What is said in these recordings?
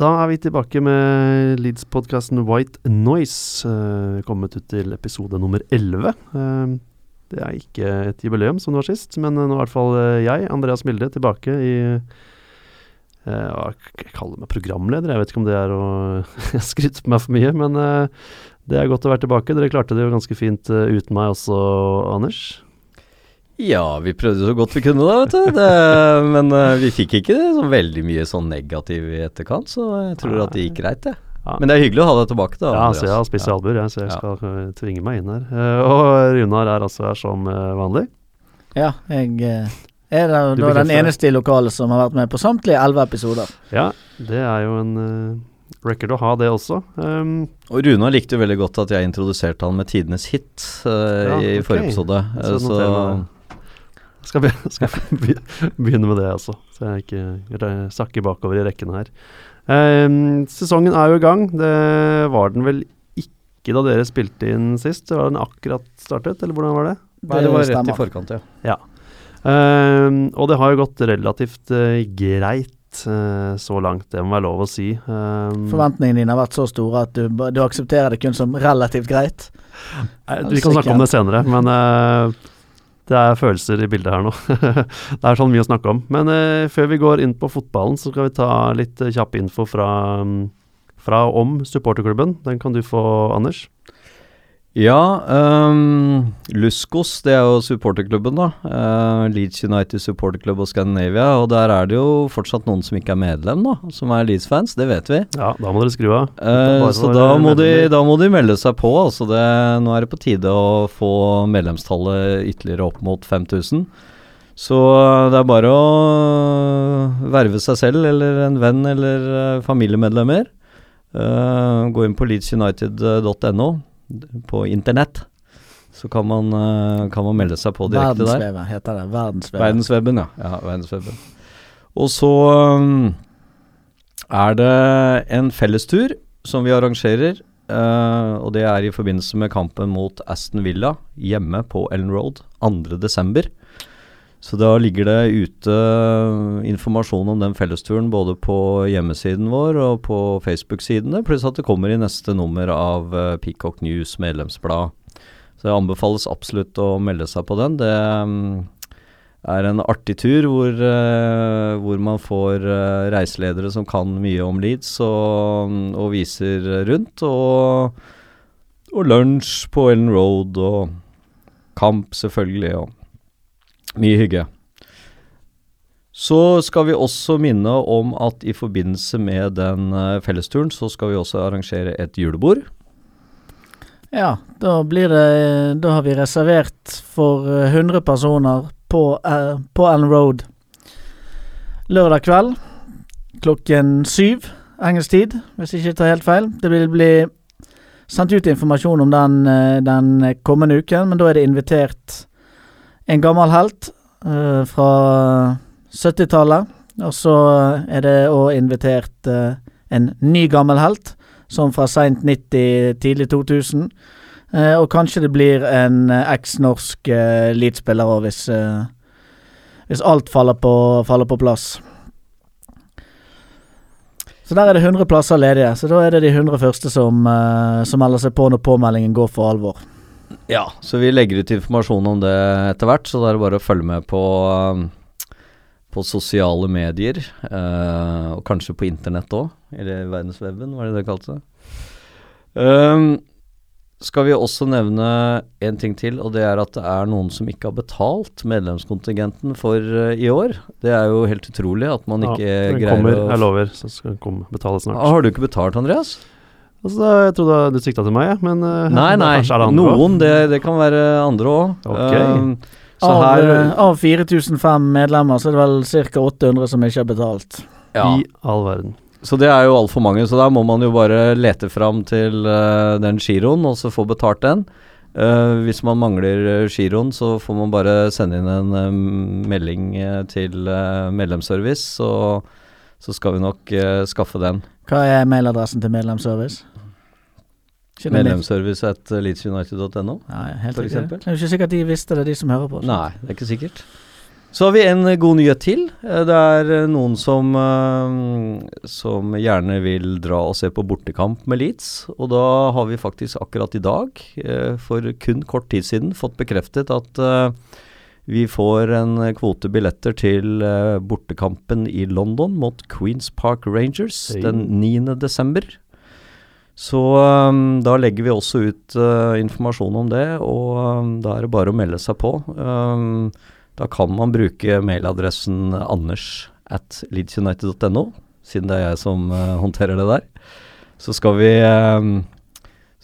Da er vi tilbake med Leeds-podkasten White Noise. Uh, kommet ut til episode nummer 11. Uh, det er ikke et jubileum som det var sist, men eh, nå er i hvert fall eh, jeg, Andreas Milde, tilbake i uh, Jeg kaller meg programleder. Jeg vet ikke om det er å skryte på meg for mye, men eh, det er godt å være tilbake. Dere klarte det jo ganske fint eh, uten meg også, Anders. Ja, vi prøvde så godt vi kunne da, vet du. Det, men uh, vi fikk ikke så veldig mye sånn negativ i etterkant, så jeg tror at det gikk greit, det. Ja. Men det er hyggelig å ha deg tilbake, da. Ja, så jeg har spisse Ja. albuer, jeg, så jeg skal ja. tvinge meg inn her. Uh, og Runar er altså her som uh, vanlig. Ja, jeg uh, er da, da den eneste i lokalet som har vært med på samtlige elleve episoder. Ja, det er jo en uh, record å ha, det også. Um, Og Runar likte jo veldig godt at jeg introduserte han med tidenes hit eh, Ja, i okay. forrige episode. Så Eh, meg skal, be, skal be, begynne med det, altså. Så jeg ikke sakker bakover i rekken her. Um, sesongen er jo i gang. Det var den vel ikke da dere spilte inn sist? Var den akkurat startet, eller hvordan var det? Nei, det var rett i forkant, ja. Um, og det har jo gått relativt uh, greit eh, så langt, det må være lov å si. Um, Forventningene dine har vært så store at du, du aksepterer det kun som relativt greit. Vi kan snakke om det senere, men eh, det er følelser i bildet her nå. det er sånn mye å snakke om. Men eh, før vi går inn på fotballen, så skal vi ta litt kjapp info fra, mm, fra om supporterklubben. Den kan du få, Anders. Ja, um, Luskos, det er jo supporterklubben, da. Uh, Leeds United supporterklubb og Scandinavia. Og der er det jo fortsatt noen som ikke er medlem, da. Som er Leeds-fans, det vet vi. Ja, da må dere skru av. Uh, så da må, de, da må de melde seg på. Altså det, nå er det på tide å få medlemstallet ytterligere opp mot 5000. Så eh, det er bare å verve seg selv eller en venn eller familiemedlemmer. Uh, gå inn på leedsunited.no på internett. Så kan man, eh, kan man melde seg på direkte der. Verdensveven heter det. Verdensveven. Verdensweben, ja. ja verdensweben. Og så um, er det en fellestur som vi arrangerer. eh, og det er i forbindelse med kampen mot Aston Villa hjemme på Ellen Road 2.12. Så da ligger det ute informasjon om den fellesturen både på hjemmesiden vår og på Facebook-sidene, pluss at det kommer i neste nummer av eh, Peacock News medlemsblad. Så det anbefales absolutt å melde seg på den. Det mm, er en artig tur hvor, eh, hvor man får eh, reiseledere som kan mye om Leeds og, og viser rundt. Og, og lunsj på Ellen Road og kamp, selvfølgelig. og mye hygge. Så skal vi også minne om at i forbindelse med den eh, fellesturen, så skal vi også arrangere et julebord. Ja, da blir det Da har vi reservert for eh, 100 personer på, Ellen Road lørdag kveld klokken syv engelsk tid, hvis jeg ikke tar helt feil. Det vil bli sendt ut informasjon om den, eh, den kommende uken, men da er det invitert en gammel helt eh, fra 70-tallet. Og så er det òg invitert eh, en ny gammel helt, som fra seint 90, tidlig 2000. Eh, og kanskje det blir en eh, eks-norsk uh, Leeds-spiller òg, hvis, eh, hvis alt faller på, faller på plass. Så der er det 100 plasser ledige, så da er det de 100 første som, eh, som melder seg på når påmeldingen går for alvor. Ja, så vi legger ut informasjon om det etter hvert, så det er bare å følge med på, um, på sosiale medier. eh, og kanskje på internett òg, eller verdensweben, var det det kalte det. Um, skal vi også nevne en ting til, og det er at det er noen som ikke har betalt medlemskontingenten for uh, i år. Det er jo helt utrolig at man ikke den greier kommer, å jeg lover. Så skal den komme, betale snart. Ah, Har du ikke betalt, Andreas? Altså, jeg trodde du sikta til meg, men uh, Nei, nei. Det er det. Noen. Det, det kan være andre òg. Okay. Så Av, her eh, av 4005 medlemmer så er det vel ca. 800 som ikke har betalt. Ja. i all verden. Så det er jo altfor mange, så der må man jo bare lete fram til uh, den giroen og så få betalt den. Uh, hvis man mangler giroen, så får man bare sende inn en eh, melding til uh, medlemsservice, så, så skal vi nok skaffe den. Hva er mailadressen til medlemsservice? Medlemsservice at leedsunited.no. Eksempel. Det er jo ikke sikkert de visste det, de som hører på. Nei, det er ikke sikkert. Så har vi en eh, god nyhet til. Eh, Det er eh, noen som, som gjerne vil dra og se på bortekamp med Leeds. Og da har vi faktisk akkurat i dag, for kun kort tid siden, fått bekreftet at vi får en kvote billetter til bortekampen i London mot Queens Park Rangers den 9. desember. Så um, da legger vi også ut uh, informasjon om det, og um, da er det bare å melde seg på. Um, da kan man bruke mailadressen anders at leedsunited.no, siden det er jeg som uh, håndterer det der. Så skal vi, um,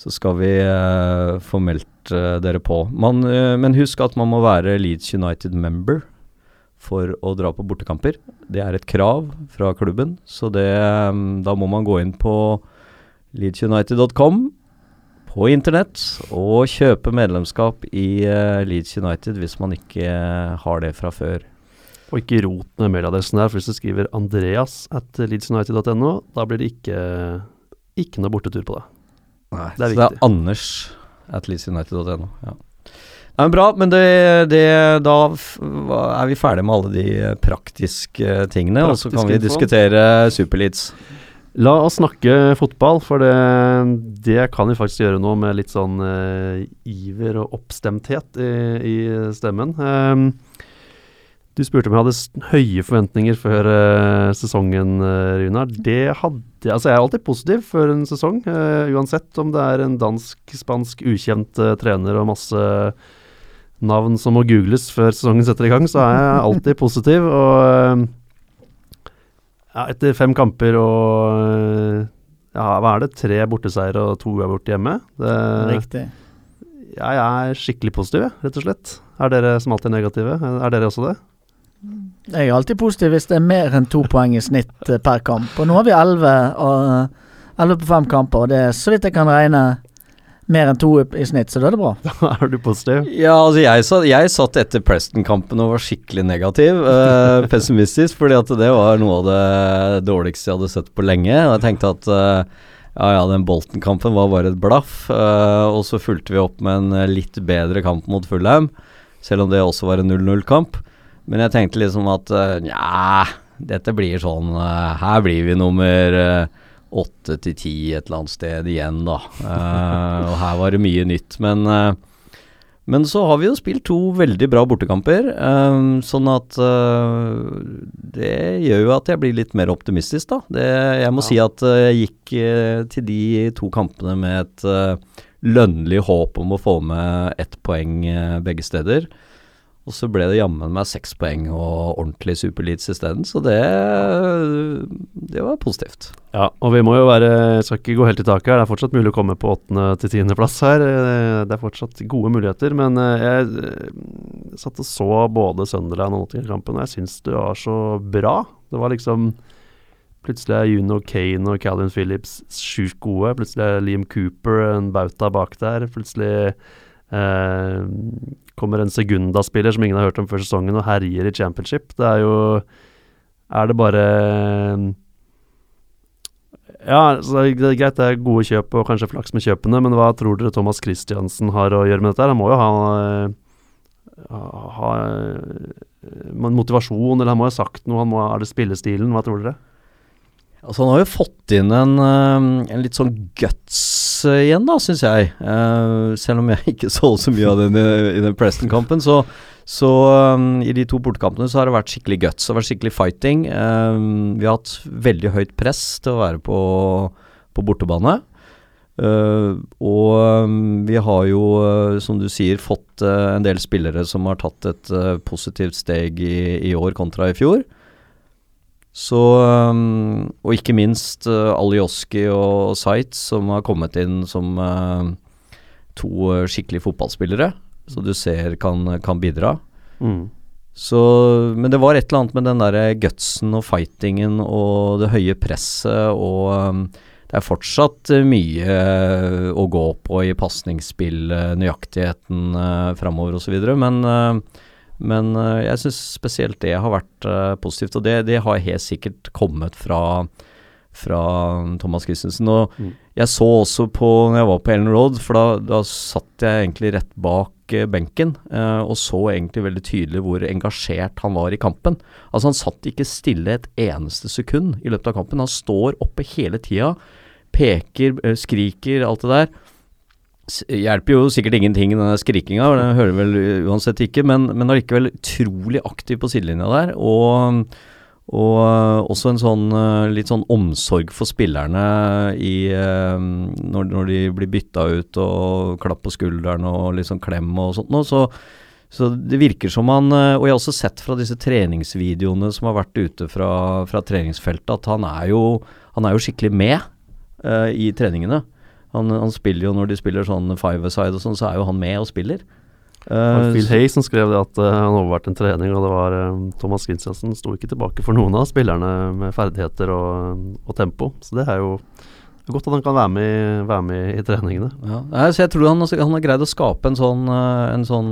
så skal vi uh, få meldt uh, dere på. Man, uh, men husk at man må være Leeds United member for å dra på bortekamper. Det er et krav fra klubben, så det, um, da må man gå inn på leedsunited.com på internett og kjøpe medlemskap i uh, Leeds United hvis man ikke eh, har det fra før. Og ikke rot med mailadressen der, for hvis du skriver Andreas at leedsunited.no, da blir det ikke, ikke noe bortetur på det. Nei, det er så det er Anders at leedsunited.no. Ja. Nei, men bra, men det, det, da er vi ferdige med alle de praktiske tingene, og så kan vi info. diskutere Superleeds. La oss snakke fotball, for det, det kan vi faktisk gjøre nå med litt sånn uh, iver og oppstemthet i, i stemmen. Um, du spurte om jeg hadde høye forventninger før uh, sesongen, uh, Runar. Det hadde. Altså, jeg er alltid positiv før en sesong, uh, uansett om det er en dansk-spansk ukjent trener og masse navn som må googles før sesongen setter i gang, så er jeg alltid positiv. og... ja, etter fem kamper og ja, hva er det? Tre borteseier og to uavgjort hjemme. Det, Riktig. jeg er skikkelig positiv, rett og slett. Er dere som alltid negative? Er dere også det? Jeg er alltid positiv hvis det er mer enn to poeng i snitt eh, per kamp. Og nå har vi elleve på fem kamper, og det er så vidt jeg kan regne mer enn to i i snitt, så da er det bra. Da er du positiv? Ja, altså jeg, satt, jeg satt etter Preston-kampen og var skikkelig negativ, eh, pessimistisk, fordi at det var noe av det dårligste jeg hadde sett på lenge. Og jeg tenkte at eh, ja ja, den Bolton-kampen var bare et blaff. eh, og så fulgte vi opp med en eh, litt bedre kamp mot Fulham, selv om det også var en 0-0-kamp. Men jeg tenkte liksom at uh, nja, dette blir sånn eh, Her blir vi nummer eh, åtte til ti et eller annet sted igjen, da. Uh, og her var det mye nytt. Men uh, men så har vi jo spilt to veldig bra bortekamper, ehm, sånn at uh, det gjør jo at jeg blir litt mer optimistisk, da. Det, jeg må Ja. si at jeg gikk til de to kampene med et lønnlig håp om å få med ett poeng begge steder. Og så ble det jammen meg seks poeng og ordentlig superleads isteden, så det, det var positivt. Ja, og vi må jo være Skal ikke gå helt i taket her. Det er fortsatt mulig å komme på åttende til tiendeplass her. Eh, Det er fortsatt gode muligheter. Men eh, jeg satt og så både Sunderland og Nottingham-kampen, og jeg syns det var så bra. Det var liksom Plutselig er Juno Kane og Calvin Phillips sjukt gode. Plutselig er Liam Cooper en bauta bak der. Plutselig kommer en Segunda-spiller som ingen har hørt om før sesongen, og herjer i championship. Det er jo Er det bare ja, så det er greit det er gode kjøp og kanskje flaks med kjøpene, men hva tror dere Thomas Christiansen har å gjøre med dette? Han må jo ha, ha, ha eh, motivasjon, eller han må ha sagt noe. Må, er det spillestilen? Hva tror dere? Altså Han har jo fått inn en, eh, en litt sånn guts eh, igjen, da, syns jeg. Uh, selv om jeg ikke så så mye av den i, i den Preston-kampen, så, så um, i de to bortekampene så har det vært skikkelig guts. Det har vært skikkelig fighting. Eh, vi har hatt veldig høyt press til å være på, på bortebane. Uh, og um, vi har jo, som du sier, fått uh, en del spillere som har tatt et positivt steg i, i år kontra i fjor. Så, um, og ikke minst uh, Alioski og Sites, som har kommet inn som uh, to uh, skikkelige fotballspillere, så du ser kan, kan bidra. Mm. Så, men det var et eller annet med den derre gutsen og fightingen og det høye presset og um, det er fortsatt mye å gå på i pasningsspill, nøyaktigheten framover osv. Men, men uh, jeg syns spesielt det har vært uh, positivt. Og det, det har helt sikkert kommet fra, fra Thomas Christensen. Og Mm. jeg så også på når jeg var på Ellen Road, for da, da satt jeg egentlig rett bak eh, benken eh, og så egentlig veldig tydelig hvor engasjert han var i kampen. Altså Han satt ikke stille et eneste sekund i løpet av kampen. Han står oppe hele tida, peker, eh, skriker, alt det der. Hjelper jo sikkert ingenting, den der skrikinga, det hører vel uansett ikke, men, men allikevel utrolig aktiv på sidelinja der. Og og øh, også en sånn øh, litt sånn omsorg for spillerne i øh, når, når de blir bytta ut og klapp på skulderen og litt sånn klem og sånt noe. Så, så det virker som han Og jeg har også sett fra disse treningsvideoene som har vært ute fra, fra treningsfeltet, at han er jo, han er jo skikkelig med uh, i treningene. Han, han spiller jo når de spiller sånn five-a-side og sånn, så er jo han med og spiller. Uh, Phil Hay som skrev det at uh, han overværte en trening, og det var uh, Thomas Christiansen sto ikke tilbake for noen av spillerne med ferdigheter og, og tempo. Så det er jo godt at han kan være med, i- være med i treningene. Ja, så jeg tror han, han har greid å skape en sånn, en sånn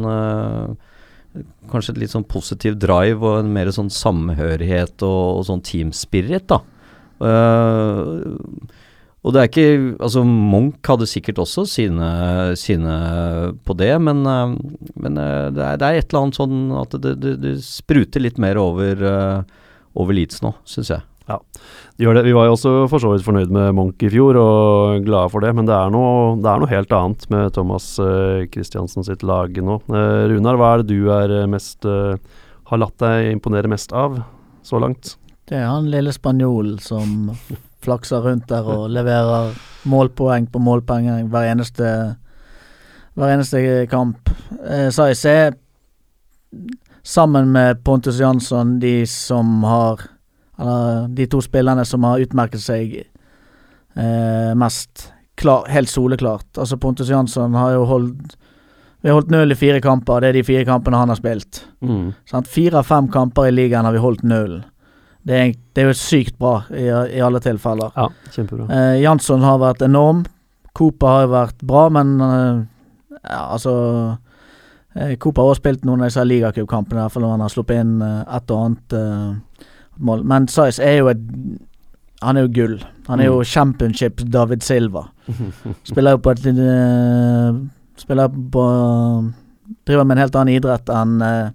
Kanskje et litt sånn positiv drive og en mer sånn samhørighet og, og sånn teamspirit, da. Eh, og det er ikke Altså, Munch hadde sikkert også sine, sine på det, men, eh, men eh, det, er, det er et eller annet sånn at det, det, det spruter litt mer over, eh, over Leeds nå, syns jeg. De gjør det. Vi var jo også for så vidt fornøyd med Munch i fjor og glade for det, men det er noe, det er noe helt annet med Thomas Kristiansen Christiansen sitt lag nå. Runar, hva er det du er mest har latt deg imponere mest av så langt? Det er han lille spanjolen som flakser rundt der og leverer målpoeng på målpoeng hver eneste hver eneste kamp. Eh, Sais er sammen med Pontus Jansson de som har Eller de to spillerne som har utmerket seg eh, mest. Klar, helt soleklart. Altså Pontus Jansson har jo holdt Vi har holdt null i fire kamper. Det er de fire kampene han har spilt. Mm. Fire av fem kamper i ligaen har vi holdt nullen. Det er, det er jo sykt bra i, i alle tilfeller. Ja, kjempebra. Eh, Jansson har vært enorm. Cooper har vært bra, men eh, ja, altså eh, Cooper har også spilt noen av disse ligacupkampene, iallfall når han har sluppet inn eh, et og annet eh, mål. Men Size er jo et Han er jo gull. Han er jo championship David Silva. Spiller jo på et uh, Spiller på Driver med en helt annen idrett enn eh,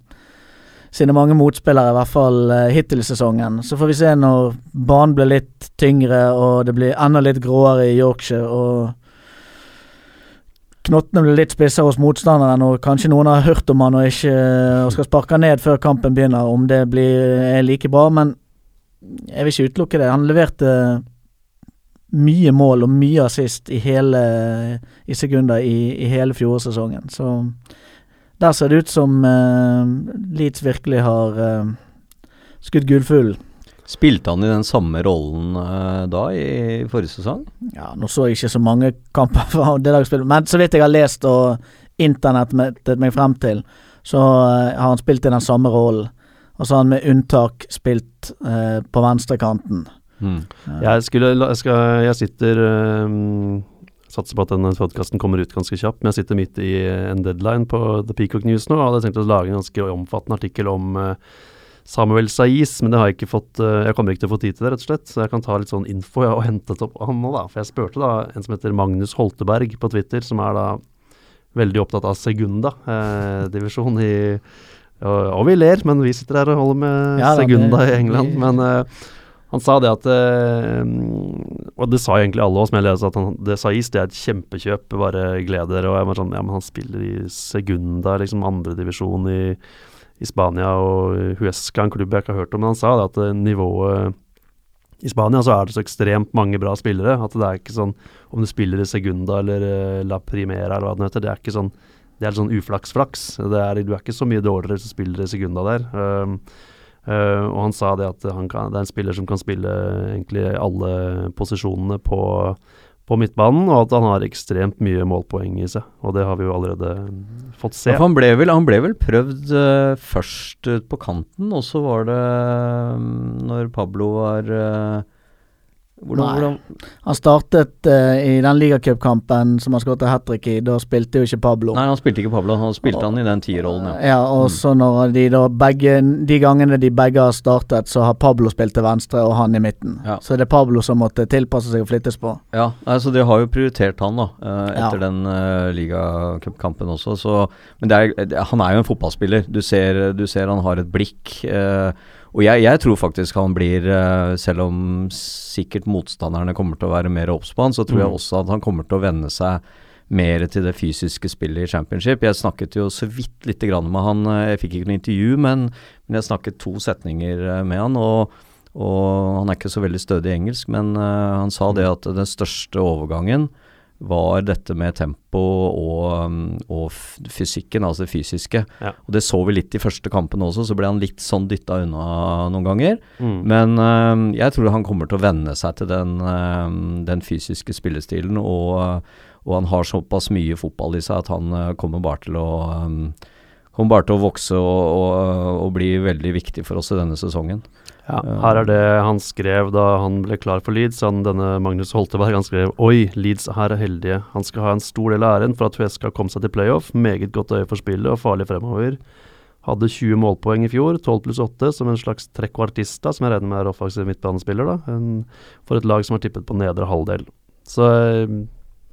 sine mange motspillere, i hvert fall uh, hittil i sesongen. Så får vi se når banen blir litt tyngre og det blir enda litt gråere i Yorkshire og knottene blir litt spissere hos motstanderen, og kanskje noen har hørt om han og ikke og skal sparke ned før kampen begynner, om det blir, er like bra, men jeg vil ikke utelukke det. Han leverte mye mål og mye assist i hele i sekunder i, i hele fjorårssesongen, så der ser det ut som eh, Leeds virkelig har eh, skutt gullfuglen. Spilte han i den samme rollen uh, da i forrige sesong? Ja, nå så jeg ikke så mange kamper fra det laget spilte, men så vidt jeg har lest og internettet meg frem til, så uh, har han spilt i den samme rollen. Og så har han med unntak spilt uh, på venstrekanten. Mm. Jeg, skulle, jeg, skal, jeg sitter um, Satser på at denne podkasten kommer ut ganske kjapt, men jeg sitter midt i en deadline på The Peacock News nå og hadde tenkt å lage en ganske omfattende artikkel om eh, Samuel Saiz, men det har jeg ikke fått eh, Jeg kommer ikke til å få tid til det, rett og slett. Så jeg kan ta litt sånn info jeg har hentet opp han nå, da. For jeg spurte da en som heter Magnus Holteberg på Twitter, som er da veldig opptatt av Segunda eh, i og, og vi ler, men vi sitter her og holder med Ja da, Segunda det- i England. Men eh, han sa det at eh, Og det sa egentlig alle oss, men jeg leste at han, det Saiz det er et kjempekjøp, bare gled dere. Og jeg var sånn Ja, men han spiller i Segunda, liksom andredivisjon i, i Spania, og Huesca, en klubb jeg ikke har hørt om. Men han sa det at eh, nivået i Spania så er det så ekstremt mange bra spillere at det er ikke sånn om du spiller i Segunda eller eh, La Primera eller hva det heter, det er ikke sånn det er litt sånn uflaks-flaks. Du er ikke så mye dårligere som spiller i Segunda der. Um, Uh, og han sa det at kan, det er en spiller som kan spille egentlig alle posisjonene på, på midtbanen, og at han har ekstremt mye målpoeng i seg. Og det har vi jo allerede fått se. Ja, han, ble vel, han ble vel prøvd uh, først på kanten, og så var det um, når Pablo var eh, hvordan, Han startet uh, i den ligacupkampen som han skåret hat trick i. Da spilte jo ikke Pablo. Nei, han spilte ikke Pablo, han spilte han i den tierrollen, ja. Ja, og så når de da begge De gangene de begge har startet, så har Pablo spilt til venstre og han i midten. Ja. Så det er Pablo som måtte tilpasse seg og flyttes på. Ja, altså de har jo prioritert han da, etter Ja. den uh, ligacupkampen også. Så, men det er, han er jo en fotballspiller. Du ser, du ser han har et blikk. eh, og jeg, jeg tror faktisk han blir, eh, selv om sikkert motstanderne kommer til å være mer obs på han, så tror jeg Mm. også at han kommer til å venne seg mer til det fysiske spillet i championship. Jeg snakket jo så vidt lite grann med han, eh, jeg fikk ikke noe intervju, men, men jeg snakket to setninger eh, med han. og og han er ikke så veldig stødig i engelsk, men han sa det at den største overgangen var dette med tempo og, um, og fysikken, altså det fysiske. Ja. Og det så vi litt i første kampen også, så ble han litt sånn dytta unna noen ganger. Mm. Men eh, jeg tror han kommer til å venne seg til den, eh, den fysiske spillestilen, og, og han har såpass mye fotball i seg at han eh, kommer bare til å Kommer bare til å vokse og, og, og bli veldig viktig for oss i denne sesongen. Ja, her er det han skrev da han ble klar for Leeds. Han, denne Magnus Holteberg han skrev Oi, Leeds her er heldige. Han skal ha en stor del av æren for at Huesca kom seg til playoff. Meget godt øye for spillet og farlig fremover. Hadde 20 målpoeng i fjor, 12 pluss 8, som en slags trekvartista, som jeg regner med er offensiv midtbanespiller, da. En, for et lag som har tippet på nedre halvdel. Så eh,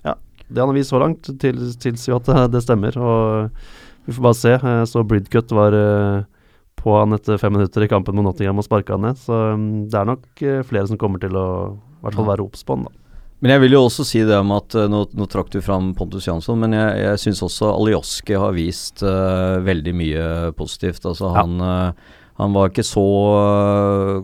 ja, det han har vist så langt, til, tilsier at det, det stemmer. Og vi får bare se. Så Bridcut var på han etter fem minutter i kampen mot Nottingham og sparka han ned. Så um, det er nok eh, flere som kommer til å i hvert fall være obs på han, da. Men jeg vil jo også si det om at eh, Nå, nå trakk du fram Pontus Jansson, men jeg, jeg syns også Alioski har vist uh, veldig mye positivt. Altså Ja. han, eh, han var ikke så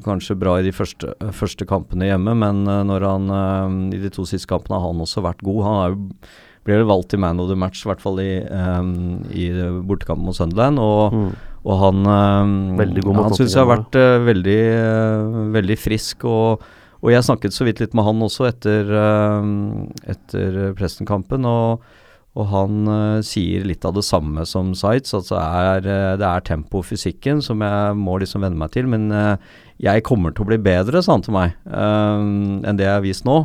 kanskje bra i de første, første kampene hjemme, men når han i de to siste kampene har han også vært god. Han er jo ble valgt til man of the match, i hvert fall i, um, i bortekampen mot Sunderland. Og, Mm. Og han, eh, han syns jeg har vært eh, veldig, eh, veldig frisk. Og, og jeg snakket så vidt litt med han også etter, etter Preston-kampen. Og, og han sier litt av det samme som Sides. Altså er, det er tempo og fysikken som jeg må liksom venne meg til. Men jeg kommer til å bli bedre, sa han til meg, eh, enn det jeg har vist nå.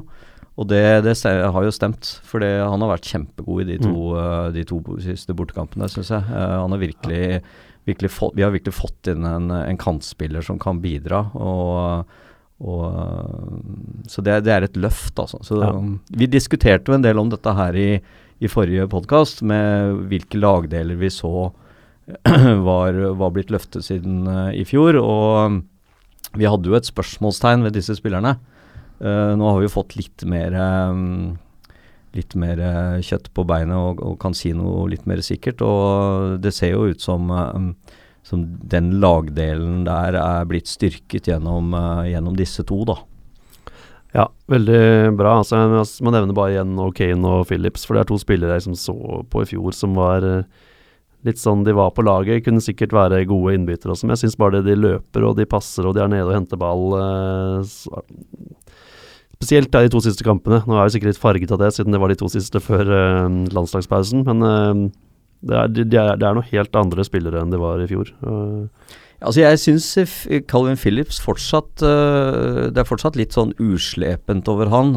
Og det, det har jo stemt, for han har vært kjempegod i de to, mm. de to siste bortekampene, syns jeg. Uh, han har virkelig, virkelig fått, vi har virkelig fått inn en, en kantspiller som kan bidra. og og, så det, det er et løft, altså. Så, Ja. Vi diskuterte jo en del om dette her i, i forrige podkast, med hvilke lagdeler vi så var, var blitt løftet siden uh, i fjor. Og vi hadde jo et spørsmålstegn ved disse spillerne. Uh, nå har vi jo fått litt mer um, Litt mer eh, kjøtt på beinet og, og kan si noe litt mer sikkert. Og det ser jo ut som um, som den lagdelen der er blitt styrket gjennom, eh, gjennom disse to, da. Ja, veldig bra. Altså, må- nevne bare igjen O'Kane og Phillips, for det er to spillere jeg som så på i fjor som var eh, litt sånn de var på laget. Kunne sikkert være gode innbyttere også, men jeg syns bare det de løper og de passer og de er nede og henter ball eh, Spesielt da de to siste kampene. Nå er jeg sikkert litt farget av det, siden det var de to siste før uh, landslagspausen, men uh, det, er, de, de er, det er noe helt andre spillere enn det var i fjor. Uh. Altså Jeg syns Calvin Phillips fortsatt eh, Det er fortsatt litt sånn uslepent over han.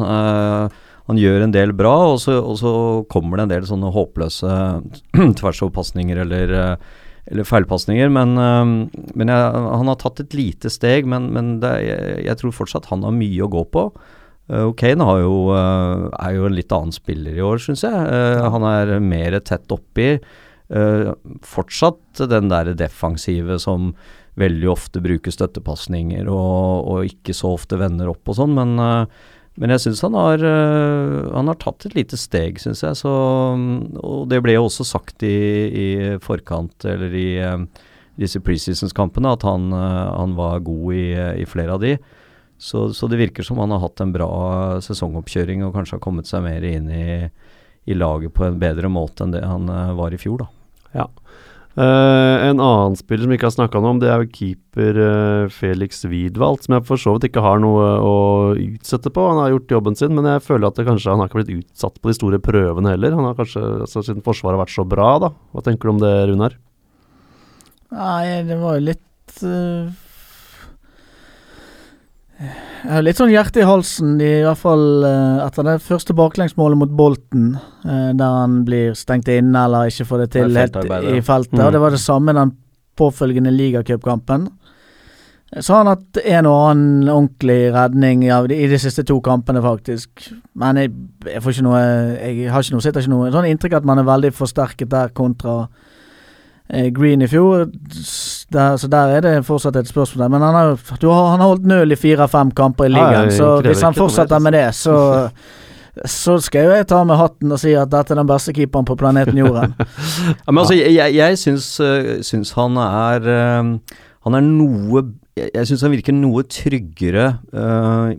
Han gjør en del bra, og så, og så kommer det en del sånne håpløse tversoverpasninger eller, eller feilpasninger. Men, men jeg, han har tatt et lite steg, men, men det, er- jeg, jeg tror fortsatt han har mye å gå på. Uh, Kane har jo, eh, er jo en litt annen spiller i år, syns jeg. Eh, han er mer tett oppi. Eh, fortsatt den der defensive som veldig ofte bruker støttepasninger og, og ikke så ofte vender opp og sånn, men, eh, men jeg syns han, har, eh, han har tatt et lite steg, syns jeg. Så, mm, og det ble jo også sagt i, i forkant, eller i eh, disse preseasons-kampene, at han, eh, han var god i, i flere av de. Så, så det virker som han har hatt en bra sesongoppkjøring og kanskje har kommet seg mer inn i, i laget på en bedre måte enn det han eh, var i fjor, da. Eh, en annen spiller som vi ikke har snakka noe om, det er jo keeper uh, Felix Widwald, som jeg for så vidt ikke har noe å utsette på. Han har gjort jobben sin, men jeg føler at det kanskje han har ikke blitt utsatt på de store prøvene heller. Han har kanskje, altså Siden forsvaret har vært så bra, da. Hva tenker du om det, Runar? Nei, det var jo litt eh, Jeg har litt sånn hjerte i halsen, i hvert fall eh, etter det første baklengsmålet mot Bolten, eh, der han blir stengt inne eller ikke får det til helt i feltet. Mm. Og det var det samme den påfølgende ligacupkampen. Så har han hatt en og annen ordentlig redning ja, i de siste to kampene, faktisk. Men jeg, jeg får ikke noe Jeg har ikke noe, sitter ikke noe sånn inntrykk at man er veldig forsterket der kontra eh, Green i fjor. Der, så der er det fortsatt et spørsmål. Men han har, du har, han har holdt null i fire-fem kamper i ligaen, ja, så hvis han fortsetter med det, så så skal jo jeg ta med hatten og si at dette er den beste keeperen på planeten Jorden. Ja, men altså, jeg, jeg, syns, øh, syns han er øh, Han er noe Jeg, syns han virker noe tryggere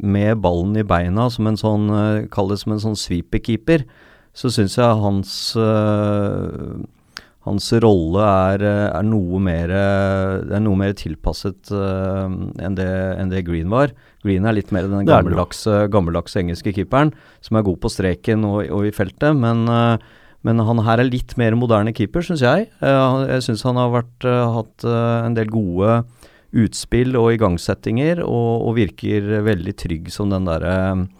med ballen i beina, som en sånn øh, Kall det som en sånn sweeperkeeper. Så syns jeg hans hans rolle er, øh, er noe mer øh, er noe mer tilpasset uh, enn det, enn det Green var. Green er litt mer den gammeldagse, gammeldagse engelske keeperen, som er god på streken og, og i feltet, men uh, men han her er litt mer moderne keeper, syns jeg. Uh, jeg syns han har vært, eh, hatt eh, en del gode utspill og igangsettinger, og, og virker veldig trygg som den derre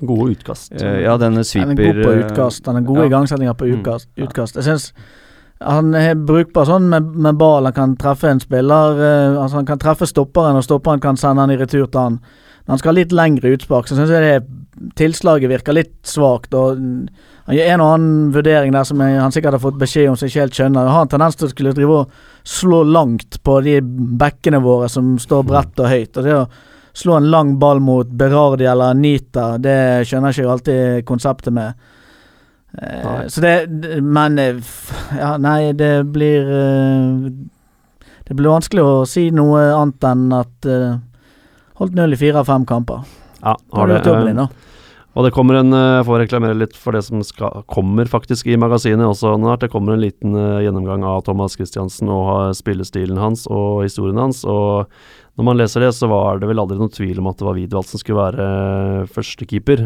Gode utkast. eh, Ja, denne Han er god på eh, utkast. Han er gode ja. igangsettinger på Mm. utkast. utkast. Jeg synes han er brukbar sånn med, med ball. Han kan treffe en spiller eh, Altså Han kan treffe stopperen, og stopperen kan sende han i retur til han. Men han skal ha litt lengre utspark, så syns jeg det tilslaget virker litt svakt. Og han gjør en og annen vurdering der som jeg, han sikkert har fått beskjed om som ikke helt skjønner. Han har en tendens til å skulle drive og slå langt på de bekkene våre som står bredt og høyt. Og det å slå en lang ball mot Berardi eller Nita, det skjønner jeg ikke alltid konseptet med. Eh, så det Men eh, Ja, nei, det blir eh, Det blir vanskelig å si noe annet enn at Holdt null i fire av fem kamper. Ja, har det, din. Og det kommer en Jeg får reklamere litt for det som skal, kommer faktisk i magasinet også når Det kommer en liten gjennomgang av Thomas Christiansen og spillestilen hans og historien hans. Og når man leser det, så var det vel aldri noen tvil om at det var Wiedwald som skulle være førstekeeper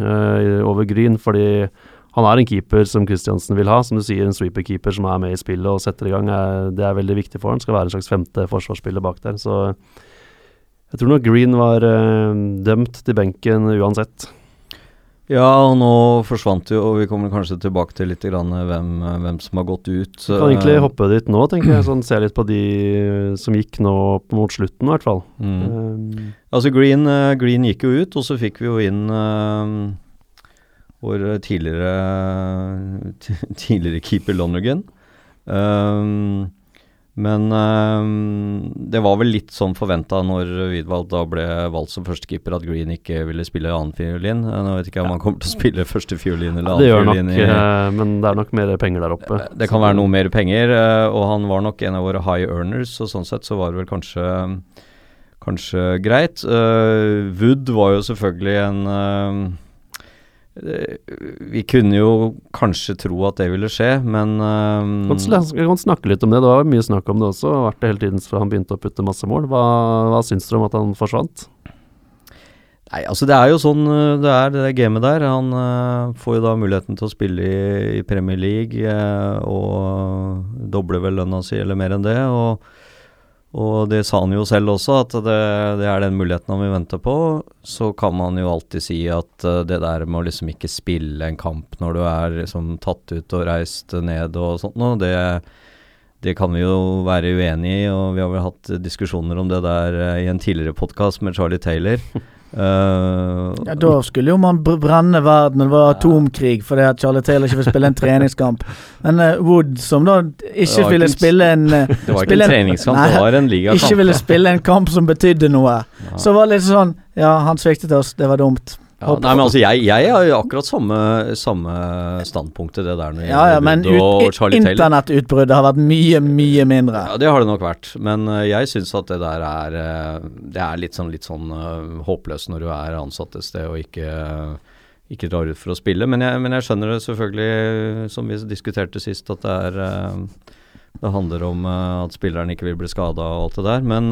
over Gryn. Fordi han er en keeper som Kristiansen vil ha. Som du sier, en sweeper-keeper som er med i spillet og setter i gang. Er, det er veldig viktig for han. Skal være en slags femte forsvarsspiller bak der. Så jeg tror nok Green var øh, dømt til benken uansett. Ja, og nå forsvant jo, og vi kommer kanskje tilbake til litt grann hvem, hvem som har gått ut. Vi kan egentlig Eh, hoppe dit nå, tenker jeg. Sånn, se litt på de som gikk nå mot slutten, i hvert fall. Mm. Um, Altså Green, Green gikk jo ut, og så fikk vi jo inn eh, vår tidligere tidligere keeper Lonergan. Um, men um, det var vel litt sånn forventa når Widwald da ble valgt som førstekeeper, at Green ikke ville spille annenfiolin. fiolin. Nå vet ikke jeg om han kommer til å spille førstefiolin eller det fiolin. nok, annenfiolin. i- eh, men det er nok mer penger der oppe. det kan være noe mer penger, eh, og han var nok en av våre high earners, og sånn sett så var det vel kanskje Kanskje greit. Uh, Wood var jo selvfølgelig en eh, eh, Vi kunne jo kanskje tro at det ville skje, men eh, Kan kan snakke litt om det. Det var mye snakk om det også. Det har vært det hele tiden fra han begynte å putte masse mål. Hva, hva syns dere om at han forsvant? Nei, altså det er jo sånn eh, det er det der gamet der. Han uh, får jo da muligheten til å spille i, i Premier League uh, og doble vel lønna si, eller mer enn det. Og, og det sa han jo selv også, at det, det er den muligheten han vil vente på. Så kan man jo alltid si at eh, det der med å liksom ikke spille en kamp når du er liksom tatt ut og reist ned og sånt noe, det det kan vi jo være uenig i, og vi har vel hatt diskusjoner om det der eh, i en tidligere podkast med Charlie Taylor. Eh, Ja, Da skulle jo man brenne verden, det var atomkrig fordi at Charlie Taylor ikke vil spille en treningskamp. Men uh, Wood, som da ikke ville ikke spille en eh, det var ikke en en- treningskamp, Nei, det var en ligakamp. Ikke ville spille en kamp som betydde noe. Ja. Så var det litt sånn Ja, han sviktet oss, det var dumt. Ja, nei, men altså, jeg, jeg har jo akkurat samme, samme til det der når Ja, ja, men ut, internettutbruddet har vært mye, mye mindre. Ja, det har det nok vært, men eh, jeg syns at det der er eh, Det er litt sånn, litt sånn uh, håpløst når du er ansatt et sted og ikke ikke drar ut for å spille, men jeg, men jeg skjønner det selvfølgelig, som vi diskuterte sist, at det er uh, Det handler om uh, at spilleren ikke vil bli skada og alt det der. Men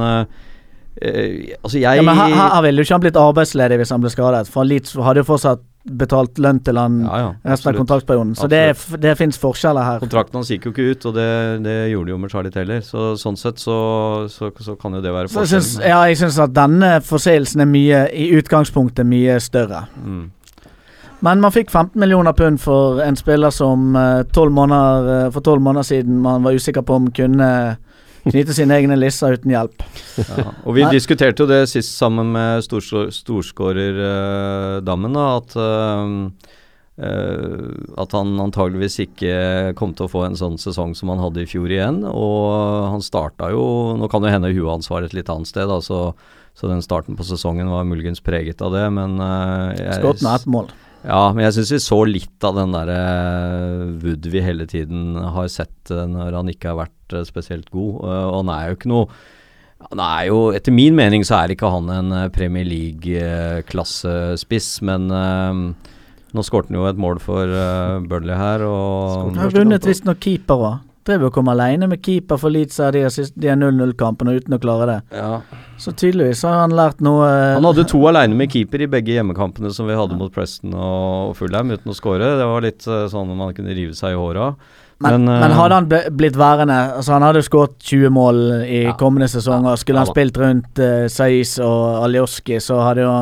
eh, eh, altså, jeg Ja, men her, her ville jo ikke han blitt arbeidsledig hvis han ble skadet. For Leeds hadde jo fortsatt betalt lønn til han Ja, ja, resten av kontraktsperioden. Så det, det fins forskjeller her. Kontrakten hans gikk jo ikke ut, og det, det gjorde de jo med Charlie Taylor. Så sånn sett så, så, så kan jo det være Så jeg synes, ja, jeg syns at denne forseelsen er mye, i utgangspunktet mye større. Mm. Men man fikk 15 millioner pund for en spiller som eh, 12 måneder, eh, for tolv måneder siden man var usikker på om kunne knyte sine egne lisser uten hjelp. Ja. Og vi Nei. diskuterte jo det sist sammen med storskårerdammen, da, at uh, Uh, at han antageligvis ikke kom til å få en sånn sesong som han hadde i fjor igjen. Og han starta jo Nå kan det hende huet hans var et litt annet sted, da, så, så den starten på sesongen var muligens preget av det, men uh, jeg- Skåret med ett mål. Ja, men jeg syns vi så litt av den derre Wood vi hele tiden har sett eh, når han ikke har vært eh, spesielt god. Eh, og han er jo ikke noe Han er jo Etter min mening så er ikke han en eh, Premier League-klassespiss, men eh, nå skårte han jo et mål for Burnley her, og Han har vunnet visstnok keeper òg. Drev og kom alene med keeper for Leeds her de har sist- de har 0-0-kampene uten å klare det. ja. Så tydeligvis har han lært noe eh, Han hadde to aleine med keeper i begge hjemmekampene som vi hadde mot Preston og Fulham uten å skåre. Det var litt eh, sånn man kunne rive seg i håret av. Men, Men, men, eh, hadde han blitt værende Altså Han hadde jo skåret 20 mål i Ja. kommende sesong, og skulle han spilt rundt uh, Saiz og Alioski, så hadde jo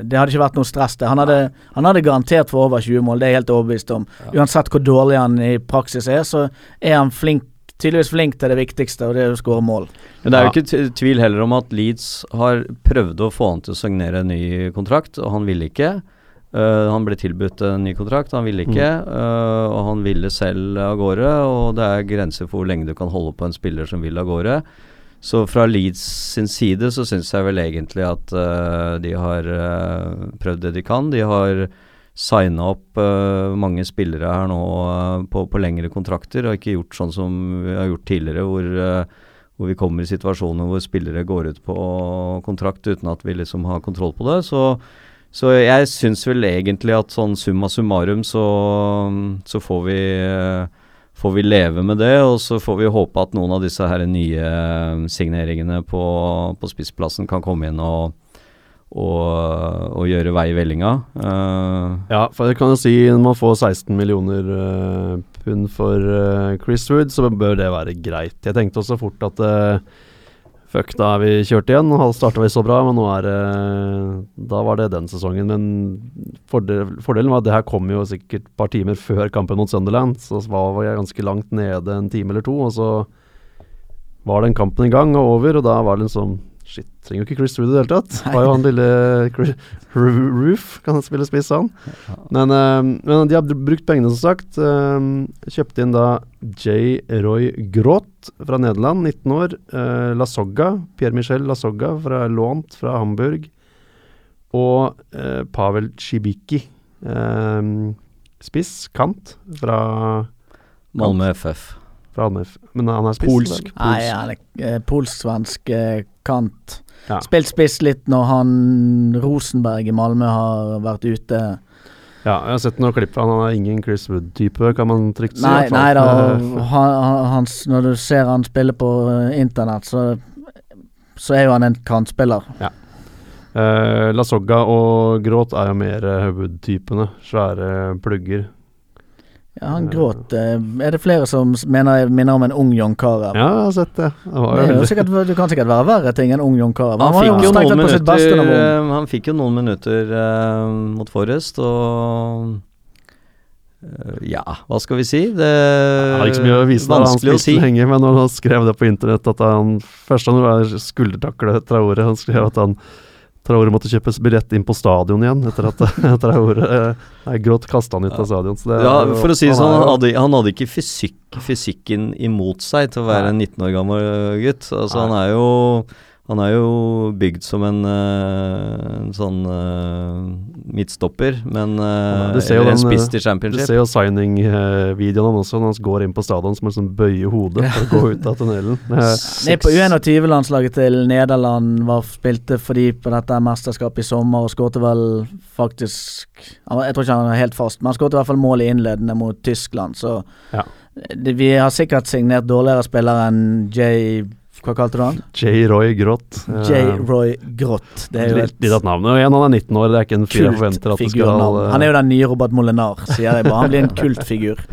Det hadde ikke vært noe stress det. Han hadde, han hadde garantert for over 20 mål, det er jeg helt overbevist om. Uansett hvor dårlig han i praksis er, så er han flink tydeligvis flink til det viktigste, og det er å skåre mål. Men det er jo ikke tvil heller om at Leeds har prøvd å få han til å signere en ny kontrakt, og han ville ikke. Eh, han ble tilbudt en ny kontrakt, han ville ikke. eh, og han ville selv av gårde, og det er grenser for hvor lenge du kan holde på en spiller som vil av gårde. Så fra Leeds sin side så syns jeg vel egentlig at uh, de har prøvd det de kan. De har signa opp mange spillere her nå på, på lengre kontrakter, og ikke gjort sånn som vi har gjort tidligere, hvor hvor vi kommer i situasjoner hvor spillere går ut på kontrakt uten at vi liksom har kontroll på det. Så, så jeg syns vel egentlig at sånn summa summarum så, så får vi eh, Får vi leve med det, og så får vi håpe at noen av disse her nye eh, signeringene på, på spissplassen kan komme inn og, og, og gjøre vei i vellinga. Uh, Ja, for jeg kan jo si når man får 16 millioner uh, pund for uh, Chris Wood, så bør det være greit. Jeg tenkte også fort at eh, fuck, da er vi kjørt igjen. Starta vi så bra, men nå er det Da var det den sesongen. Men fordel, fordelen var at det her kom jo sikkert et par timer før kampen mot Sunderland, så var jeg ganske langt nede en time eller to, og så var den kampen i gang og over, og da var det liksom Shit, trenger jo ikke Chris Wood i det hele tatt. Har jo han lille Chris, Roof, kan han spille spiss, han. Men, uh, men de har brukt pengene, som sagt. Uh, kjøpte inn da J. Roy Groth fra Nederland, 19 år. Uh, Lasogga, Pierre-Michel Lasogga, fra, lånt fra Hamburg. Og eh, Pavel Cibiki, eh, spiss, kant, fra, Malmö FF. fra Almef. Men han er spiss? Polsk. eller? Nei, han eh, eh, kant. Ja. Spilt spiss litt når han Rosenberg i Malmö har vært ute. Ja, jeg har sett noen klipp han. Er ingen Chris Wood-type, kan man trygt si. Nei, nei da, Eh, han, han, når du ser han spille på eh, internett, så, så er jo han en kantspiller. Eh, Lasogga og Gråt er jo mer uh, Wood-typene. Svære plugger. Ja, han gråt. eh, er det flere som mener minner om en ung John Carew? Ja, jeg har sett det. Det var Det er sikkert, du kan sikkert være verre ting enn ung John Carew. Han var fikk jo noen minutter, han eh, han fikk jo noen minutter uh, mot Forrest, og uh, ja, hva skal vi si? Det er har ikke så mye å vise når Han spilte si. lenge, men han skrev det på internett at han Først han var fra Traore. Han skrev at han Traore måtte kjøpe billett inn på stadion igjen etter at Traore eh, Nei, Grått kasta han ut av stadion. Så det Ja, er for å si det sånn, han hadde, han hadde ikke fysikk, fysikken imot seg til å være en 19 år gammel gutt. Altså, han er jo han er jo bygd som en, øh, en sånn øh, midtstopper, men Du Eller en den, spiss til championship. Du ser jo signing-videoen også, når han går inn på stadion som en sånn bøye hodet for å gå ut av tunnelen. Eh, Ned på U21-landslaget til Nederland var spilte for de på dette mesterskapet i sommer og skåret vel faktisk Jeg tror ikke han er helt fast, men han skåret i hvert fall mål i innledende mot Tyskland, så Ja. Det- Vi har sikkert signert dårligere spillere enn J... Hva kalte du han? J. Roy Grott. J. Roy Grott. Det er jo et litt av navnet. navn. Og igjen, han er 19 år, det er ikke en fyr jeg forventer at det skal eh, Han er jo den nye Robert Molinar, sier jeg bare. Han blir en kultfigur.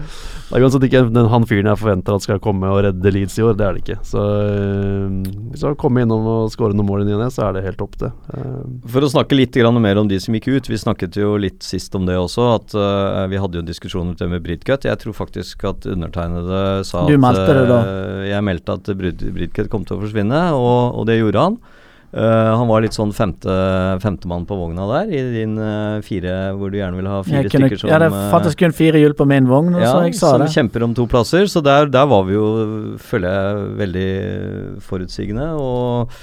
Det er uansett ikke den, han fyren jeg forventer at skal komme og redde Leeds i år. Det er det ikke. Så øh, hvis han kommer innom og skårer noen mål i ny og ne, så er det helt topp, det. Uh. For å snakke litt grann mer om de som gikk ut. Vi snakket jo litt sist om det også, at uh, vi hadde jo en diskusjon om det med Britcut. Jeg tror faktisk at undertegnede sa Du at meldte det da? Uh, Jeg meldte at Britcut Bridcut kom til å forsvinne, og, og det gjorde han. Uh, han var litt sånn femte femtemann på vogna der, i din uh, fire hvor du gjerne vil ha fire kunne, stykker som ja, det eh, fantes kun fire hjul på min vogn, ja, så jeg sa som det. kjemper om to plasser. Så der, der var vi jo, føler jeg, veldig forutsigende. Og,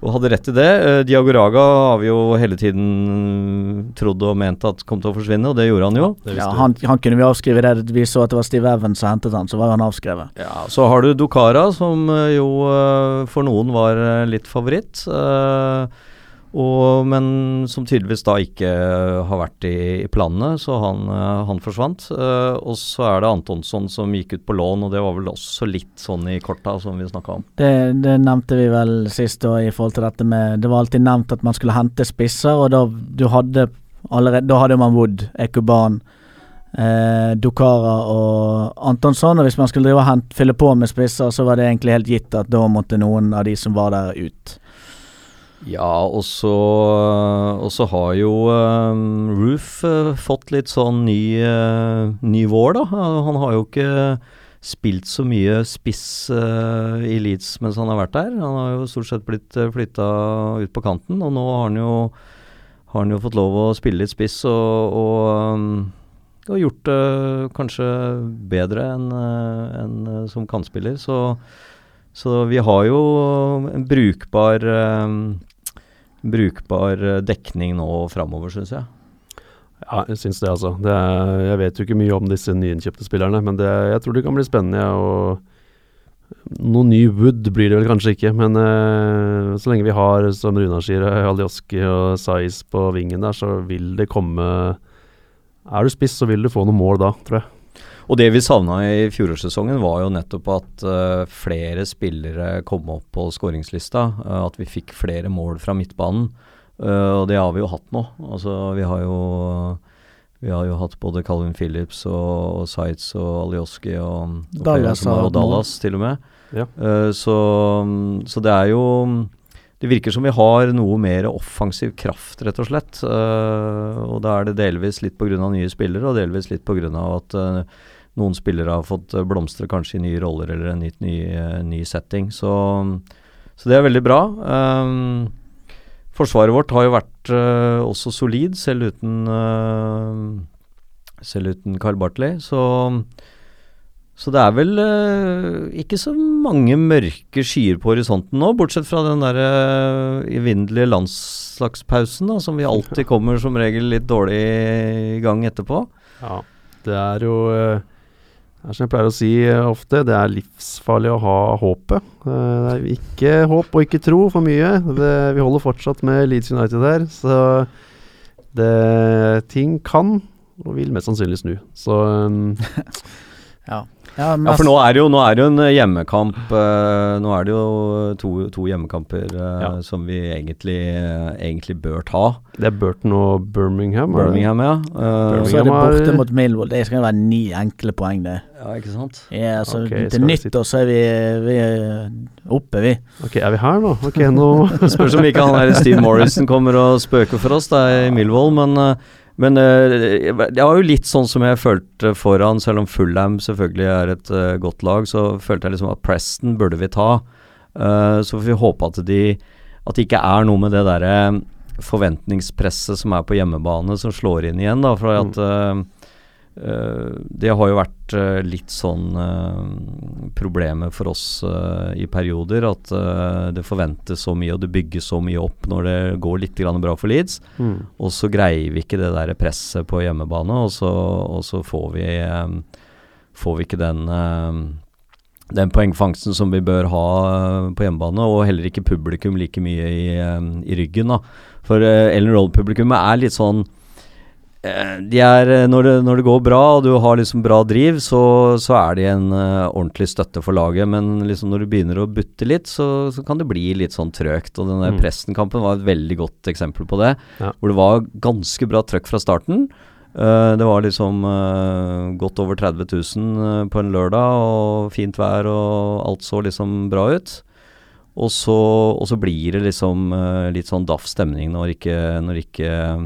og hadde rett i det. Uh, Diagoraga har vi jo hele tiden trodd og ment at kom til å forsvinne, og det gjorde han jo. Ja, Ja, han, han kunne vi avskrive det. Vi så at det var Steve Evans som hentet han, så var han avskrevet. Ja, Så har du Dokara, som eh, jo eh, for noen var eh, litt favoritt. eh, og, men som tydeligvis da ikke eh, har vært i, i planene, så han, eh, han forsvant. Uh, og så er det Antonsson som gikk ut på lån, og det var vel også litt sånn i korta, som vi snakka om. Det, det nevnte vi vel sist da, i forhold til dette med Det var alltid nevnt at man skulle hente spisser, og da du hadde allerede Da hadde man Wood, Ekoban, eh, Dokara og Antonsson. Og hvis man skulle drive og hente, fylle på med spisser, så var det egentlig helt gitt at da måtte noen av de som var der, ut. Ja, og så, har jo um, Roof uh, fått litt sånn ny, uh, ny vår, da. Han har jo ikke spilt så mye spiss uh, i Leeds mens han har vært der. Han har jo stort sett blitt uh, flytta ut på kanten, og nå har han jo, har han jo fått lov å spille litt spiss og, og, um, og gjort det kanskje bedre enn uh, en, uh, som kantspiller. Så, så vi har jo en brukbar eh, brukbar eh, dekning nå framover, syns jeg. Ja, jeg syns det, altså. Det er, jeg vet jo ikke mye om disse nyinnkjøpte spillerne, men det, jeg tror det kan bli spennende. Og noe ny Wood blir det vel kanskje ikke, men uh, så lenge vi har, som Runar sier, Alioski og Saiz på vingen der, så vil det komme Er du spiss, så vil du få noen mål da, tror jeg. Og det vi savna i fjorårssesongen, var jo nettopp at uh, flere spillere kom opp på skåringslista. Uh, at vi fikk flere mål fra midtbanen. Uh, og det har vi jo hatt nå. Altså, vi har jo vi har jo hatt både Calvin Phillips og, og Sides og Alioski og, og, Dallas har- og. Dallas til og med. Ja. Uh, så, så det er jo Det virker som vi har noe mer offensiv kraft, rett og slett. Uh, og da er det delvis litt pga. nye spillere, og delvis litt pga. at eh, noen spillere har fått eh, blomstre kanskje i nye roller eller en ny, ny, eh, ny setting. Så, så det er veldig bra. Um, forsvaret vårt har jo vært uh, også solid, selv uten uh, selv uten Carl Bartley. Så, så det er vel uh, ikke så mange mørke skyer på horisonten nå, bortsett fra den der uh, evinnelige landslagspausen, da, som vi alltid kommer som regel litt dårlig i gang etterpå. Ja, det er jo eh, det er som jeg pleier å si eh, ofte, det er livsfarlig å ha håpet. Eh, Det er ikke håp og ikke tro for mye. Det, vi holder fortsatt med Leeds United her, så det, ting kan og vil mest sannsynlig snu. Så um, Ja, Ja, ja, for nå er det jo, nå er det jo en hjemmekamp Uh, Nå er det jo to, to hjemmekamper uh, Ja. som vi egentlig, uh, egentlig bør ta. det er Burton og Birmingham. Birmingham, ja. Eh, Og så er det borte mot Millwall. Det skal være ni enkle poeng, det. ja, ikke sant? Ja, så okay, til nyttår så er vi, vi er oppe, vi. Ok, er vi her nå? Ok, nå Spørs om ikke han der Steve Morrison kommer og spøker for oss da i Millwall, men, eh, men eh, det var jo litt sånn som jeg følte foran, selv om Fulham selvfølgelig er et eh, godt lag, så følte jeg liksom at Preston burde vi ta. Eh, så får vi håpe at, de, at det ikke er noe med det derre forventningspresset som er på hjemmebane som slår inn igjen, da. For at eh, eh, det har jo vært eh, litt sånn uh, problemet for oss eh, i perioder. At eh, det forventes så mye, og det bygges så mye opp når det går litt bra for Leeds. mm. Og så greier vi ikke det der presset på hjemmebane, og så, og så får vi eh, Får vi ikke den eh, den poengfangsten som vi bør ha eh, på hjemmebane, og heller ikke publikum like mye i, eh, i ryggen. da. For Ellen Roll-publikummet er litt sånn Eh, De er, eh, når, det, når det går bra og du har liksom bra driv, så, så er de en uh, ordentlig støtte for laget. Men liksom når du begynner å butte litt, så, så kan det bli litt sånn trøgt. Og den der Mm. Presten-kampen var et veldig godt eksempel på det. Ja. Hvor det var ganske bra trøkk fra starten. Uh, det var liksom uh, godt over 30 000 eh, på en lørdag, og fint vær, og alt så liksom bra ut. Og så, og så blir det liksom eh, litt sånn daff stemning når ikke, når ikke eh,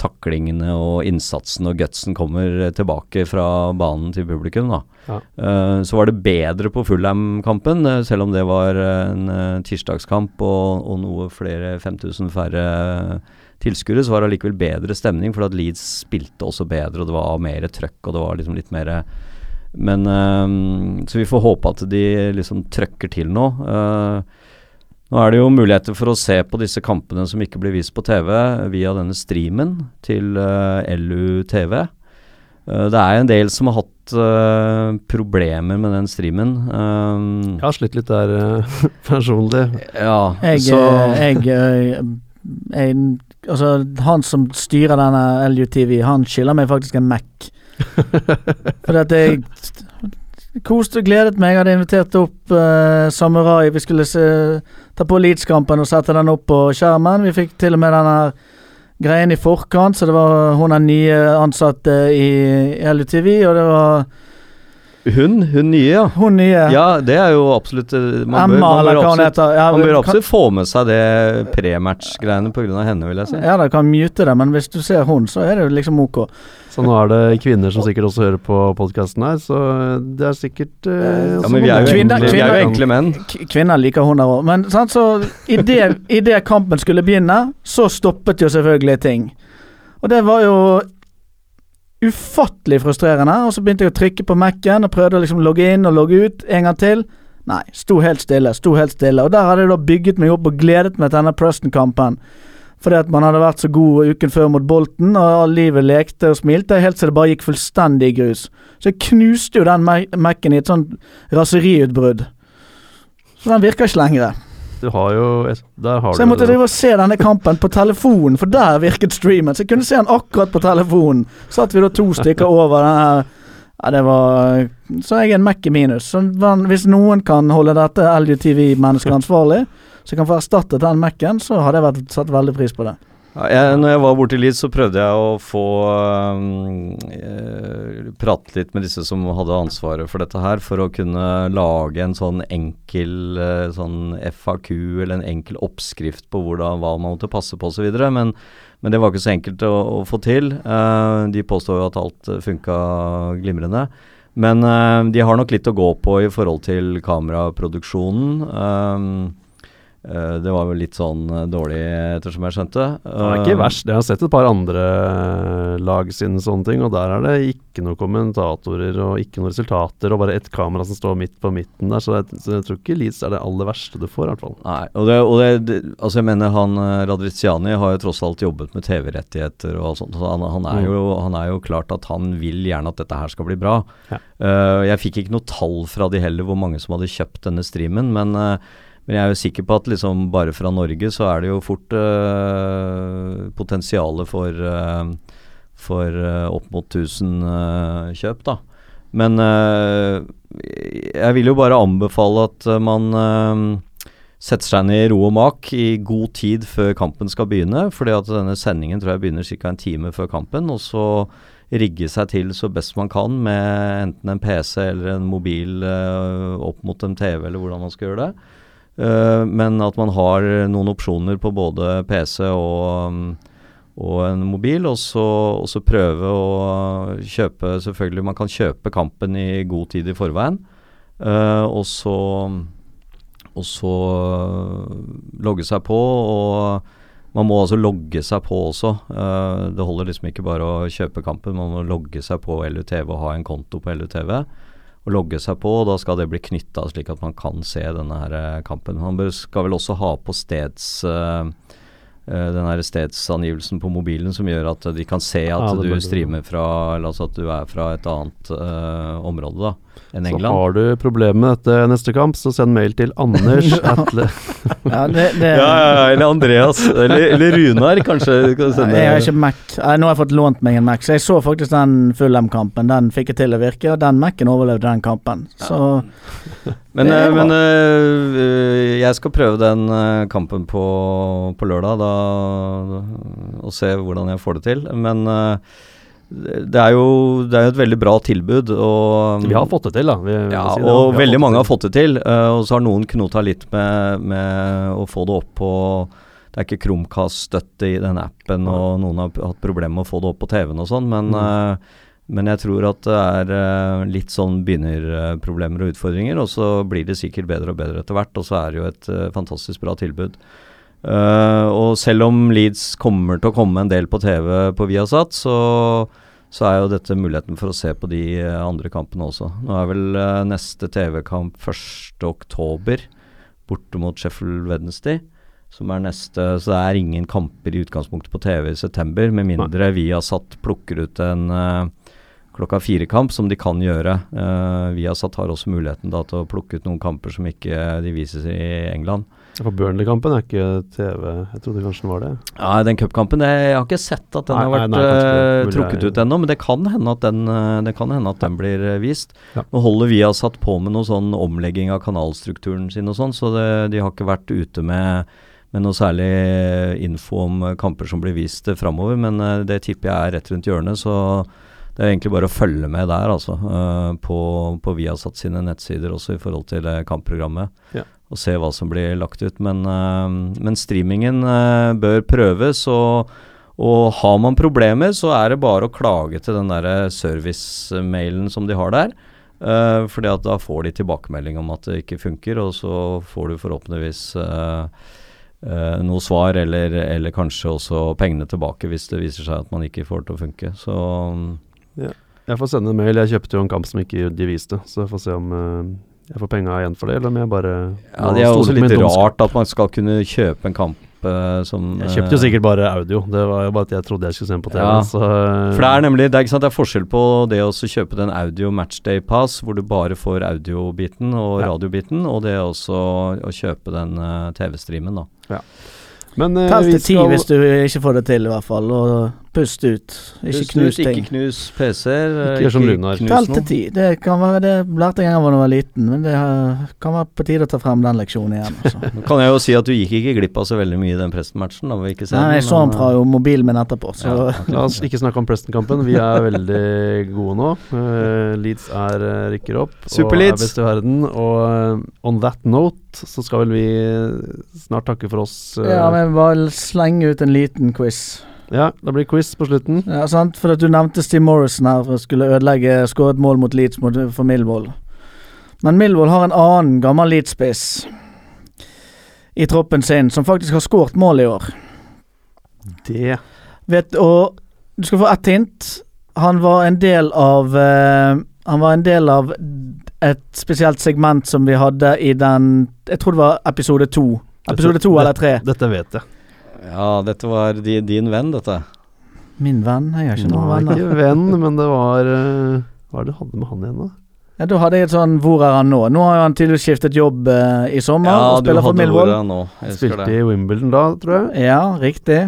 taklingene og innsatsen og gutsen kommer tilbake fra banen til publikum. da. Ja. Uh, så var det bedre på Fulham-kampen, eh, selv om det var en uh, tirsdagskamp og, og noe flere 5000 færre tilskuere, så var det allikevel bedre stemning, for at Leeds spilte også bedre, og det var mer trøkk, og det var liksom litt mer Men uh, Så vi får håpe at de liksom trøkker til nå. Eh, nå er det jo muligheter for å se på disse kampene som ikke blir vist på TV, via denne streamen til uh, LU TV. Eh, det er en del som har hatt uh, problemer med den streamen. Eh, Jeg har slitt litt der eh, personlig. ja, Jeg, så jeg, jeg, eh, jeg Altså, han som styrer denne LUTV, han skylder meg faktisk en Mac. Fordi at jeg koste og gledet meg. Jeg hadde invitert opp uh, Samurai. Vi skulle se, ta på Leeds-kampen og sette den opp på skjermen. Vi fikk til og med denne greien i forkant, så det var hun er nye ansatte i LUTV, og det var hun, hun nye, ja. hun nye. Ja, det er jo absolutt eh, man bør, Emma, man bør eller hva hun absolutt, heter. Ja, man bør kan- absolutt få med seg det prematch-greiene pga. henne, vil jeg si. Ja, da kan mute det, men hvis du ser hun, så er det jo liksom ok. Så nå er det kvinner som sikkert også hører på podkasten her, så det er sikkert eh, Ja, også men vi er jo, Kvinner- enkle, vi er jo kvinner- enkle menn. K- Kvinner liker hun der òg. Men sant, så idet kampen skulle begynne, så stoppet jo selvfølgelig ting. Og det var jo ufattelig frustrerende. Og så begynte jeg å trykke på Mac-en og prøvde å liksom logge inn og logge ut en gang til. Nei, sto helt stille, sto helt stille. Og der hadde jeg da bygget meg opp og gledet meg til denne Preston-kampen. Fordi at man hadde vært så god uken før mot Bolten, og livet lekte og smilte, helt til det bare gikk fullstendig i grus. Så jeg knuste jo den Mac- Mac-en i et sånt raseriutbrudd. Så den virker ikke lenger. Du har jo Der har Så jeg måtte drive og se denne kampen på telefonen, for der virket streamen. Så jeg kunne se den akkurat på telefonen. Satt vi da to stykker over den her Ja, det var Så jeg er en Mac i minus. Så hvis noen kan holde dette LUTV-mennesket ansvarlig, så kan få erstattet den Mac-en, så hadde jeg vært, satt veldig pris på det. Ja, jeg, når jeg var borte i Leeds, så prøvde jeg å få um, prate litt med disse som hadde ansvaret for dette her, for å kunne lage en sånn enkel eh, sånn FAQ eller en enkel oppskrift på hvordan, hva man måtte passe på osv. Men, men det var ikke så enkelt å, å få til. Eh, de påstår jo at alt uh, funka glimrende. Men eh, de har nok litt å gå på i forhold til kameraproduksjonen. Um, det var vel litt sånn eh, dårlig, ettersom jeg skjønte. Det er ikke verst. Jeg har sett et par andre lag sine sånne ting, og der er det ikke noen kommentatorer og ikke noen resultater, og bare ett kamera som står midt på midten der, så jeg, så jeg tror ikke Leeds er det aller verste du får, i hvert fall. Nei, og det, og det, det Altså jeg mener han eh, Radriziani har jo tross alt jobbet med TV-rettigheter og alt sånt. Så han, han, er Mm. jo, han er jo klart at han vil gjerne at dette her skal bli bra. Ja. Eh, jeg fikk ikke noe tall fra de heller hvor mange som hadde kjøpt denne streamen, men, eh, men jeg er jo sikker på at liksom bare fra Norge så er det jo fort uh, potensialet for, uh, for uh, opp mot 1000 eh, kjøp, da. Men eh, jeg vil jo bare anbefale at eh, man eh, setter seg ned i ro og mak i god tid før kampen skal begynne. fordi at denne sendingen tror jeg begynner ca. en time før kampen. Og så rigge seg til så best man kan med enten en PC eller en mobil eh, opp mot en TV, eller hvordan man skal gjøre det. Eh, men at man har noen opsjoner på både PC og, mm, og en mobil, og så, og prøve å kjøpe Selvfølgelig, man kan kjøpe kampen i god tid i forveien. uh, og så og så logge seg på. og man må altså logge seg på også. Uh, det holder liksom ikke bare å kjøpe kampen, man må logge seg på LUTV og ha en konto på LUTV. Og logge seg på, og da skal det bli knytta slik at man kan se denne her eh, kampen. Man skal vel også ha på steds... eh, den her stedsangivelsen på mobilen som gjør at de kan se at Ja, du streamer fra Eller altså at du er fra et annet uh, område da enn Så har du problemer med dette neste kamp, så send mail til Anders Atle. Ja, det, det, Ja, ja, ja, eller Andreas. Eller, eller Runar, kanskje. Kan sende. Jeg har ikke Mac. Nå har jeg fått lånt meg en Mac, så jeg så faktisk den Fulham-kampen. Den fikk jeg til å virke, og den Mac-en overlevde den kampen. Så Men, Det eh, men eh, jeg skal prøve den eh, kampen på, på lørdag da, og se hvordan jeg får det til. Men eh, det er jo det er jo et veldig bra tilbud. Og, Vi har fått det til, da. Vi, ja, si det. og veldig mange har fått det til. eh, og så har noen knota litt med, med å få det opp på Det er ikke Chromecast-støtte i den appen, og noen har hatt problemer med å få det opp på TV-en og sånn, men, Mm. uh, men jeg tror at det er uh, litt sånn begynnerproblemer og utfordringer, og så blir det sikkert bedre og bedre etter hvert, og så er det jo et uh, fantastisk bra tilbud. Eh, og selv om Leeds kommer til å komme en del på TV på Viasat, så, så er jo dette muligheten for å se på de eh, andre kampene også. Nå er vel uh, neste TV-kamp 1.10. borte mot Sheffield Wednesday. Som er neste, så det er ingen kamper i utgangspunktet på TV i september, med mindre Viasat plukker ut en uh, klokka fire-kamp, som de kan gjøre. Uh, Viasat har også muligheten da til å plukke ut noen kamper som ikke de vises i England. For Burnley-kampen er ikke TV Jeg trodde kanskje den var det. Ja, den cupkampen Jeg har ikke sett at den Nei, har vært nei, nei, eh, trukket ut ennå, men det kan hende at den, eh, det kan hende at den blir eh, vist. Ja. Nå holder vi satt på med noe sånn omlegging av kanalstrukturen sin og sånn, så det, de har ikke vært ute med, med noe særlig info om kamper som blir vist framover, men det tipper jeg er rett rundt hjørnet, så det er egentlig bare å følge med der, altså. på, på Viasat sine nettsider også i forhold til kampprogrammet. Ja. Og se hva som blir lagt ut. Men, eh, men streamingen eh, bør prøves, og, og har man problemer, så er det bare å klage til den der service-mailen som de har der. Uh, fordi at da får de tilbakemelding om at det ikke funker, og så får du forhåpentligvis uh, uh, noe svar, eller, eller kanskje også pengene tilbake hvis det viser seg at man ikke får det til å funke. Så Jeg får sende en mail. Jeg kjøpte jo en kamp som ikke de viste, så jeg får se om eh, jeg får penga igjen for det, eller om jeg bare ja, det er jo også litt rart at man skal kunne kjøpe en kamp eh, som Jeg kjøpte jo eh, sikkert bare audio. Det var jo bare at jeg trodde jeg skulle se den på TV. Ja. Så, eh, For det er nemlig det er, ikke sant, det er forskjell på det å kjøpe den audio matchday pass, hvor du bare får audiobiten og Ja. radiobiten, og det også å kjøpe den uh, TV-streamen, da. Men uh, tell til ti hvis du ikke får det til, i hvert fall. Og pust ut. Ikke Pust knus ut, ting. Ikke knus PC-er. eh, Ikke gjør som Runar. til ti. Det kan være Det lærte jeg da jeg var liten, men det eh, kan være på tide å ta frem den leksjonen igjen. Altså. Nå kan jeg jo si at du gikk ikke glipp av så veldig mye i den Preston-matchen. Nei, den, jeg så den fra eh, jo mobilen min etterpå, så Ja. La oss ikke snakke om Preston-kampen. Vi er veldig gode nå. Uh, Leeds er uh, rykker opp Super og er best i verden. Og uh, on that note så skal vel vi snart takke for oss. Uh, Ja, men bare slenge ut en liten quiz. Ja, det blir quiz på slutten. Ja, sant? For at du nevnte Steve Morrison her for å skulle ødelegge skåret mål mot Leeds mot, for Millwall. Men Millwall har en annen gammel Leeds-spiss i troppen sin som faktisk har skåret mål i år. Det Vet, og du skal få ett hint. Han var en del av uh, Han var en del av et spesielt segment som vi hadde i den Jeg tror det var episode to. Episode to eller tre. Dette vet jeg. Ja, dette var di, din venn, dette. Min venn? Jeg har ikke noen venn. ikke venn, men det var uh, Hva er det du hadde med han igjen, da? Ja, Da hadde jeg et sånn Hvor er han nå? Nå har han tydeligvis skiftet jobb uh, i sommer Ja, og du spiller for Millwall. ordet nå. Jeg Spilte det. i Wimbledon da, tror jeg. Ja, riktig.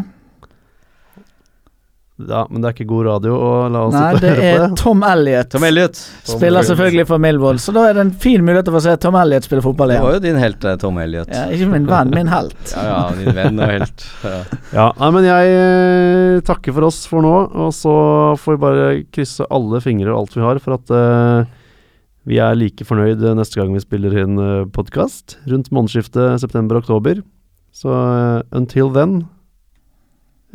Ja, Men det er ikke god radio å la oss Nei, sitte og det høre er på det. Tom Elliot. Tom Elliot. Spiller selvfølgelig for Milvold, så da er det en fin mulighet til å få se Tom Elliot spille fotball igjen. Det var jo din helt, eh, Tom Elliot. Ja, ikke min venn, min helt. Ja, ja, din venn og helt. Ja. Ja, nei, men jeg eh, takker for oss for nå, og så får vi bare krysse alle fingre og alt vi har for at eh, vi er like fornøyd neste gang vi spiller inn uh, podkast, rundt månedsskiftet september-oktober. Så uh, until then eh,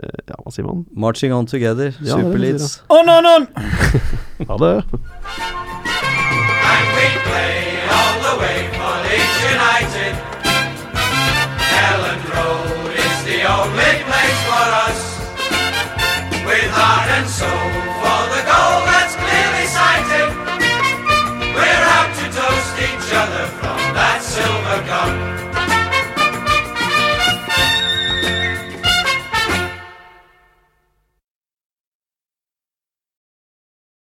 Eh, ja, hva sier man? Marching on together. Ja, det Super vil si Leeds. On, on, oh, on! Ha det! And